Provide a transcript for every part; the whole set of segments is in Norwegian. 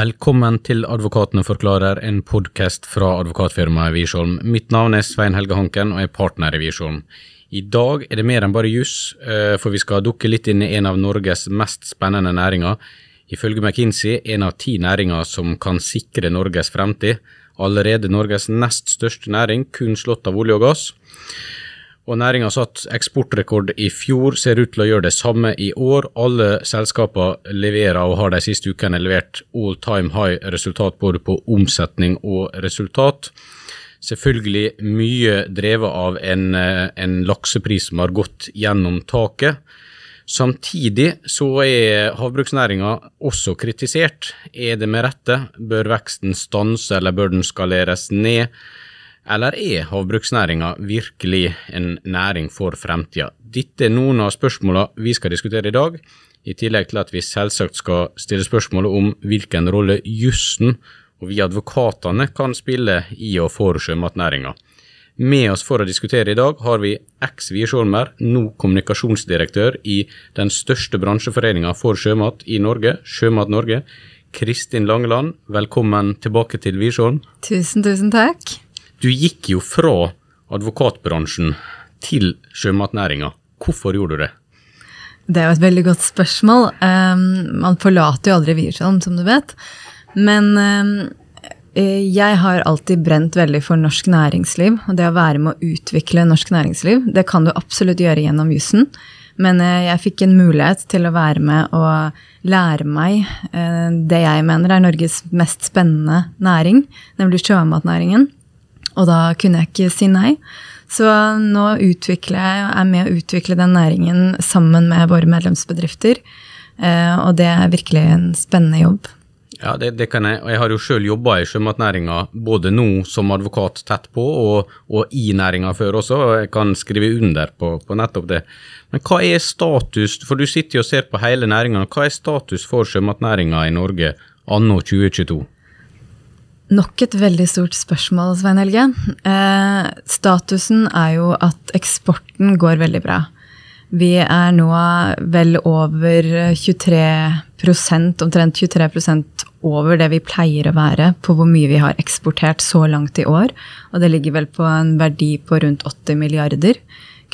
Velkommen til Advokatene forklarer, en podkast fra advokatfirmaet Wiersholm. Mitt navn er Svein Helge Hanken og er partner i Wiersholm. I dag er det mer enn bare juss, eh, for vi skal dukke litt inn i en av Norges mest spennende næringer. Ifølge McKinsey en av ti næringer som kan sikre Norges fremtid. Allerede Norges nest største næring, kun slått av olje og gass og næringa satt eksportrekord i fjor, ser ut til å gjøre det samme i år. Alle selskaper leverer og har de siste ukene levert all time high resultat både på omsetning og resultat. Selvfølgelig mye drevet av en, en laksepris som har gått gjennom taket. Samtidig så er havbruksnæringa også kritisert. Er det med rette? Bør veksten stanse, eller bør den skaleres ned? Eller er havbruksnæringa virkelig en næring for fremtida? Dette er noen av spørsmåla vi skal diskutere i dag, i tillegg til at vi selvsagt skal stille spørsmålet om hvilken rolle jussen og vi advokatene kan spille i og for sjømatnæringa. Med oss for å diskutere i dag har vi eks Wiersholmer, nå kommunikasjonsdirektør i den største bransjeforeninga for sjømat i Norge, Sjømat Norge. Kristin Langeland, velkommen tilbake til Wiersholm. Tusen, tusen takk. Du gikk jo fra advokatbransjen til sjømatnæringa. Hvorfor gjorde du det? Det er jo et veldig godt spørsmål. Um, man forlater jo aldri Wiersholm, som du vet. Men um, jeg har alltid brent veldig for norsk næringsliv. Og det å være med å utvikle norsk næringsliv, det kan du absolutt gjøre gjennom jussen. Men uh, jeg fikk en mulighet til å være med og lære meg uh, det jeg mener er Norges mest spennende næring, nemlig sjømatnæringen. Og da kunne jeg ikke si nei. Så nå utvikler jeg, er med å utvikle den næringen sammen med våre medlemsbedrifter. Eh, og det er virkelig en spennende jobb. Ja, det, det kan jeg. Og jeg har jo sjøl jobba i sjømatnæringa, både nå som advokat tett på, og, og i næringa før også, og jeg kan skrive under på, på, nettopp det. Men hva er status, for du sitter jo og ser på hele næringa, hva er status for sjømatnæringa i Norge anno 2022? Nok et veldig stort spørsmål, Svein Helge. Eh, statusen er jo at eksporten går veldig bra. Vi er nå vel over 23% omtrent 23% over det vi pleier å være på hvor mye vi har eksportert så langt i år. Og det ligger vel på en verdi på rundt 80 milliarder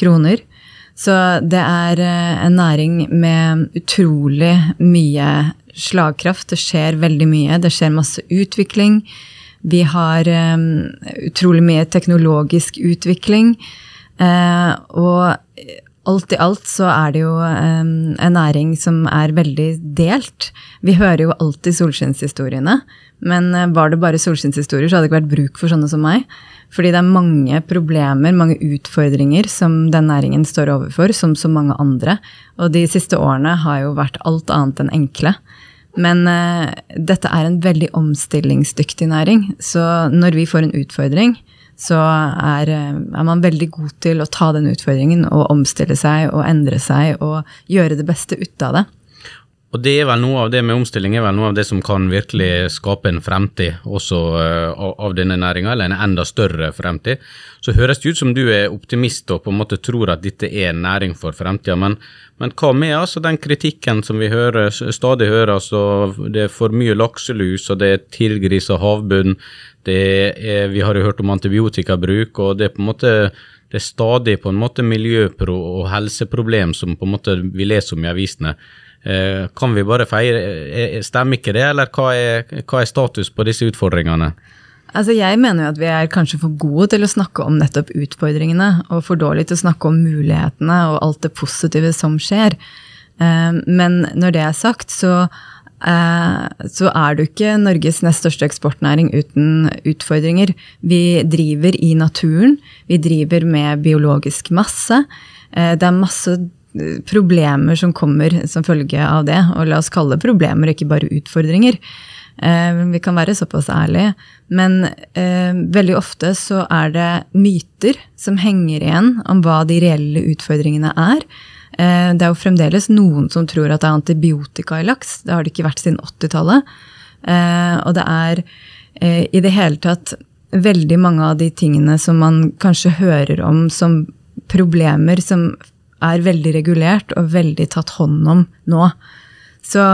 kroner. Så det er eh, en næring med utrolig mye slagkraft. Det skjer veldig mye. Det skjer masse utvikling. Vi har um, utrolig mye teknologisk utvikling. Uh, og alt i alt så er det jo en næring som er veldig delt. Vi hører jo alltid solskinnshistoriene. Men var det bare solskinnshistorier, så hadde det ikke vært bruk for sånne som meg. Fordi det er mange problemer, mange utfordringer som den næringen står overfor, som så mange andre. Og de siste årene har jo vært alt annet enn enkle. Men uh, dette er en veldig omstillingsdyktig næring. Så når vi får en utfordring, så er, uh, er, man veldig god til å ta den utfordringen og omstille seg og endre seg og gjøre det beste ut av det. Og det er vel noe av det med omstilling er vel noe av det som kan virkelig skape en fremtid også uh, av denne næringa, eller en enda større fremtid. Så høres det ut som du er optimist og på en måte tror at dette er en næring for fremtida, men, men, hva med altså den kritikken som vi hører, stadig hører, altså det er for mye lakselus, og det er tilgrisa havbunn, det er, vi har jo hørt om antibiotikabruk, og det er på en måte det er stadig på en måte miljøpro og helseproblem som på en måte vi leser om i avisene. Eh, kan vi bare feire eh, Stemmer ikke det, eller hva er, hva er status på disse utfordringene? Altså jeg mener jo at vi er kanskje for gode til å snakke om nettopp utfordringene, og for dårlige til å snakke om mulighetene og alt det positive som skjer. Eh, men når det er sagt, så, så er du ikke Norges nest største eksportnæring uten utfordringer. Vi driver i naturen, vi driver med biologisk masse. Det er masse problemer som kommer som følge av det. Og la oss kalle det problemer, ikke bare utfordringer. Eh, vi kan være såpass ærlige. Men eh, veldig ofte så er det myter som henger igjen om hva de reelle utfordringene er. Eh, det er jo fremdeles noen som tror at det er antibiotika i laks. Det har det ikke vært siden 80-tallet. Eh, og det er eh, i det hele tatt veldig mange av de tingene som man kanskje hører om som problemer som er veldig regulert og veldig tatt hånd om nå. Så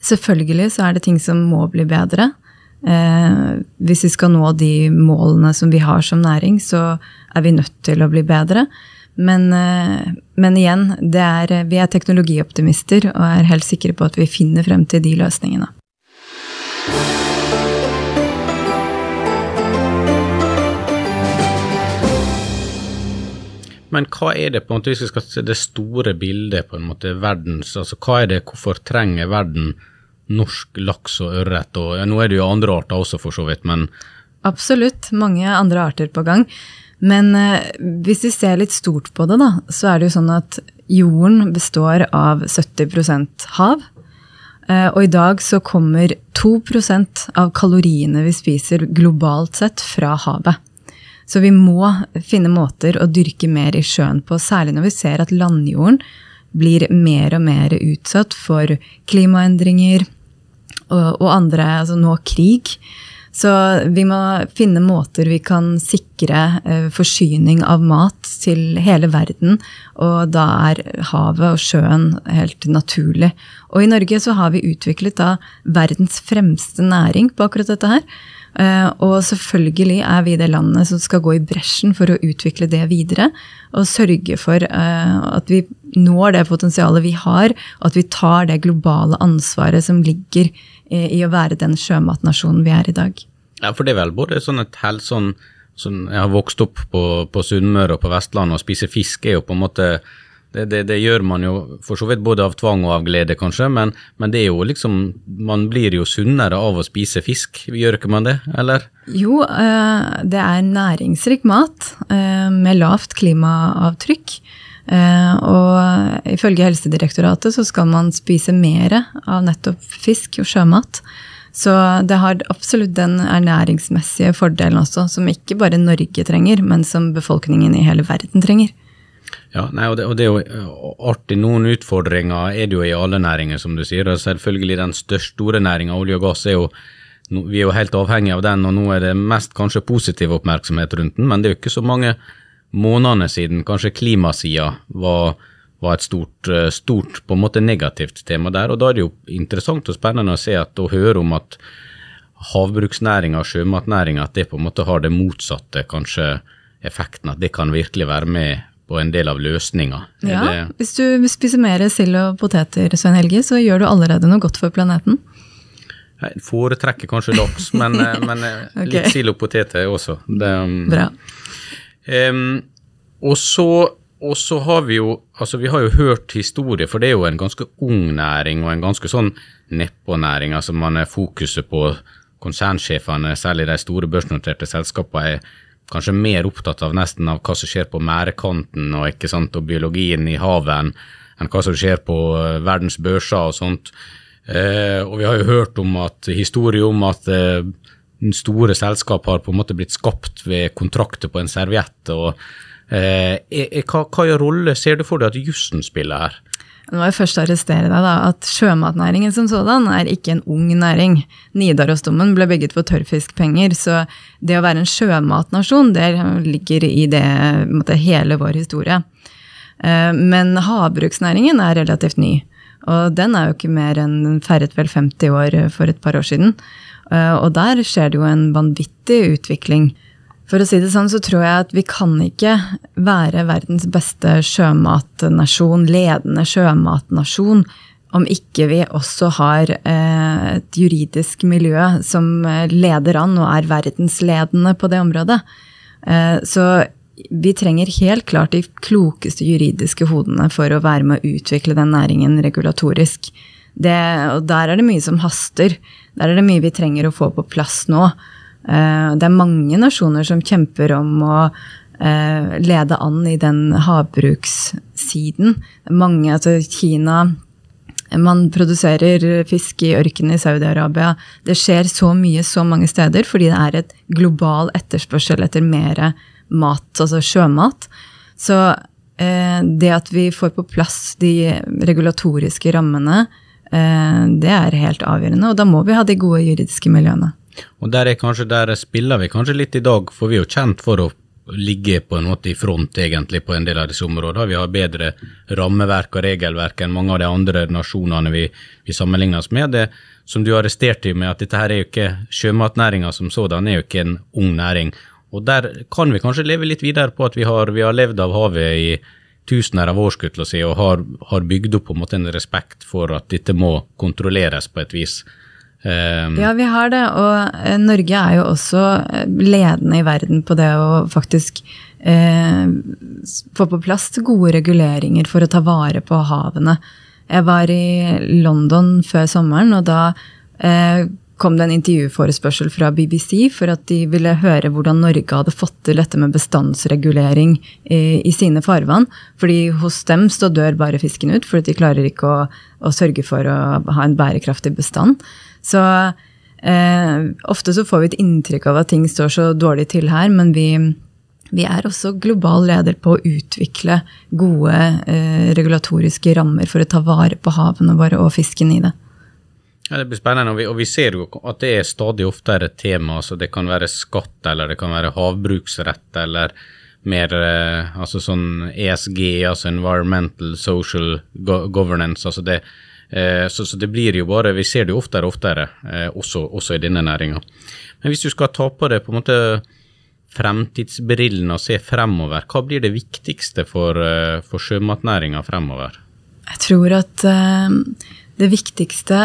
Selvfølgelig så er det ting som må bli bedre. Eh, hvis vi skal nå de målene som vi har som næring, så er vi nødt til å bli bedre. Men, eh, men igjen, er, vi er teknologioptimister og er helt sikre på at vi finner frem til de løsningene. Men hva er det på en måte, hvis vi skal se det store bildet, på en måte, verdens, altså hva er det, hvorfor trenger verden norsk laks og ørret? Og, ja, nå er det jo andre arter også, for så vidt, men Absolutt, mange andre arter på gang. Men eh, hvis vi ser litt stort på det, da, så er det jo sånn at jorden består av 70% hav. Eh, og i dag så kommer 2% av kaloriene vi spiser globalt sett, fra havet. Så vi må finne måter å dyrke mer i sjøen på, særlig når vi ser at landjorden blir mer og mer utsatt for klimaendringer og, og andre, altså nå krig. Så vi må finne måter vi kan sikre eh, forsyning av mat til hele verden. Og da er havet og sjøen helt naturlig. Og i Norge så har vi utviklet da verdens fremste næring på akkurat dette her. Eh, og selvfølgelig er vi det landet som skal gå i bresjen for å utvikle det videre. Og sørge for eh, at vi når det potensialet vi har, og at vi tar det globale ansvaret som ligger i å være den sjømatnasjonen vi er i dag. Ja, for det er vel både sånn et helt sånn, sånn Jeg har vokst opp på, på Sunnmøre og på Vestlandet, og spise fisk er jo på en måte det, det, det, gjør man jo for så vidt både av tvang og av glede, kanskje, men, men, det er jo liksom Man blir jo sunnere av å spise fisk, gjør ikke man det, eller? Jo, eh, det er næringsrik mat eh, med lavt klimaavtrykk. Eh, og ifølge Helsedirektoratet så skal man spise mer av nettopp fisk og sjømat. Så det har absolutt den ernæringsmessige fordelen også, som ikke bare Norge trenger, men som befolkningen i hele verden trenger. Ja, nei, og det, og det, er jo eh, artig. Noen utfordringer er det jo i alle næringer, som du sier. og Selvfølgelig den største store næringa, olje og gass, er jo vi er jo helt avhengig av den, og nå er det mest kanskje positiv oppmerksomhet rundt den, men det er jo ikke så mange månedene siden kanskje klimasida var, var, et stort, eh, stort, på en måte negativt tema der. og Da er det jo interessant og spennende å se at, og høre om at havbruksnæringa og sjømatnæringa at det på en måte har det motsatte kanskje effekten, at det kan virkelig være med på en del av løsninga. Ja, det... hvis du spiser mer sild og poteter, Svein Helge, så gjør du allerede noe godt for planeten. Jeg foretrekker kanskje laks, men, eh, men eh, okay. litt sild og poteter også. Det, um, Bra. Um, og så og så har vi jo altså vi har jo hørt historie, for det er jo en ganske ung næring og en ganske sånn nedpå-næring. altså Man er fokuset på konsernsjefene, særlig de store børsnoterte selskapene, er kanskje mer opptatt av nesten av hva som skjer på mærekanten og, og biologien i havet, enn hva som skjer på eh, verdens børser og sånt. Eh, og vi har jo hørt om at, historier om at eh, store selskap har på en måte blitt skapt ved kontrakter på en serviett. og eh, hva, hva rolle ser du for deg at jussen spiller her? Nå må jeg først arrestere deg da, at Sjømatnæringen som sådan er ikke en ung næring. Nidarosdomen ble bygget for tørrfiskpenger, så det å være en sjømatnasjon det ligger i det, måtte, hele vår historie. Eh, men havbruksnæringen er relativt ny. Og den er jo ikke mer enn feiret vel 50 år for et par år siden. Eh, og der skjer det jo en vanvittig utvikling. For å si det sånn, så tror jeg at vi kan ikke være verdens beste sjømatnasjon, ledende sjømatnasjon, om ikke vi også har eh, et juridisk miljø som eh, leder an og er verdensledende på det området. Eh, så vi trenger helt klart de klokeste juridiske hodene for å være med å utvikle den næringen regulatorisk. Det, og der er det mye som haster. Der er det mye vi trenger å få på plass nå. Eh, det er mange nasjoner som kjemper om å eh, lede an i den havbrukssiden. Mange, altså Kina man produserer fisk i ørkenen i Saudi-Arabia. Det skjer så mye så mange steder fordi det er et global etterspørsel etter mer mat, altså sjømat. Så eh, det at vi får på plass de regulatoriske rammene, det er helt avgjørende. Og da må vi ha de gode juridiske miljøene. Og der er kanskje der spiller vi kanskje litt i dag, for vi er jo kjent for å ligge på en måte i front egentlig på en del av disse områdene. Vi har bedre rammeverk og regelverk enn mange av de andre nasjonene vi, vi sammenligner oss med. Det som du arresterte med at dette her er jo ikke sjømatnæringa som sådan, er jo ikke en ung næring. Og der kan vi kanskje leve litt videre på at vi har, vi har levd av havet i tusener av år, skulle si, og har, har, bygd opp på en måte en respekt for at dette må kontrolleres på et vis. Um, ja, vi har det, og eh, Norge er jo også eh, ledende i verden på det å faktisk eh, få på plass gode reguleringer for å ta vare på havene. Jeg var i London før sommeren, og da eh, kom det en intervjuforespørsel fra BBC for at de ville høre hvordan Norge hadde fått til dette med bestandsregulering i, i sine farvann. Fordi hos dem så dør bare fisken ut, fordi de klarer ikke å, å sørge for å ha en bærekraftig bestand. Så eh, ofte så får vi et inntrykk av at ting står så dårlig til her, men vi, vi er også global leder på å utvikle gode eh, regulatoriske rammer for å ta vare på havene våre og fisken i det. Ja, Det blir spennende, og vi, og vi, ser jo at det er stadig oftere et tema. altså Det kan være skatt, eller det kan være havbruksrett, eller mer eh, altså sånn ESG, altså Environmental Social Governance. altså det, så, så, det blir jo bare Vi ser det jo oftere og oftere, eh, også, også, i denne næringa. Men hvis du skal ta på deg på en måte fremtidsbrillene og se fremover, hva blir det viktigste for, for sjømatnæringa fremover? Jeg tror at det viktigste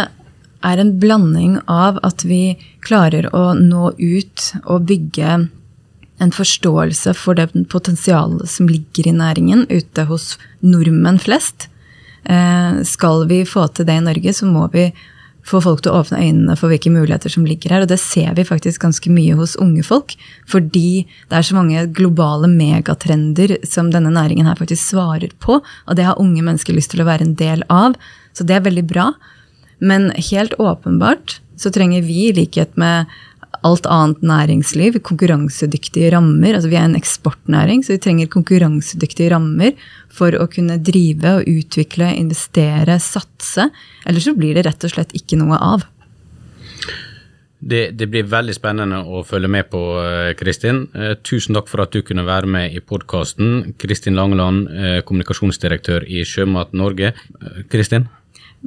er en blanding av at vi klarer å nå ut og bygge en forståelse for det potensialet som ligger i næringen ute hos nordmenn flest. Eh, skal vi få til det i Norge, så må vi få folk til å åpne øynene for hvilke muligheter som ligger her. Og det ser vi faktisk ganske mye hos unge folk. Fordi det er så mange globale megatrender som denne næringen her faktisk svarer på. Og det har unge mennesker lyst til å være en del av. Så det er veldig bra. Men helt åpenbart så trenger vi, i likhet med alt annet næringsliv, konkurransedyktige rammer. Altså vi er en eksportnæring, så vi trenger konkurransedyktige rammer for å kunne drive og utvikle, investere, satse. Ellers så blir det rett og slett ikke noe av. Det, det, blir veldig spennende å følge med på, eh, Kristin. Eh, tusen takk for at du kunne være med i podkasten. Kristin Langeland, eh, kommunikasjonsdirektør i Sjømat Norge. Kristin?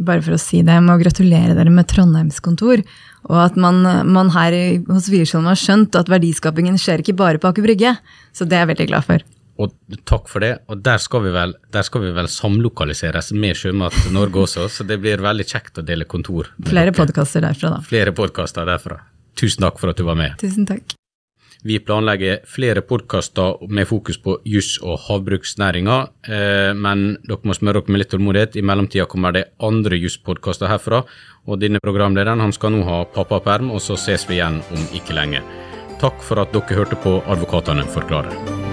Bare for å si det, jeg må gratulere dere med Trondheimskontor. Og at man, man her hos Wiersholm har skjønt at verdiskapingen skjer ikke bare på Aker Brygge. Så det er jeg veldig glad for. Og takk for det. Og der skal vi vel, skal vi vel samlokaliseres med Sjømat Norge også, så det blir veldig kjekt å dele kontor. Flere podkaster derfra, da. Flere podkaster derfra. Tusen takk for at du var med. Tusen takk. Vi planlegger flere podkaster med fokus på juss og havbruksnæringa, eh, men dere må smøre dere med litt tålmodighet. I mellomtida kommer det andre jusspodkaster herfra, og denne programlederen han skal nå ha pappaperm, og så ses vi igjen om ikke lenge. Takk for at dere hørte på Advokatene forklarer.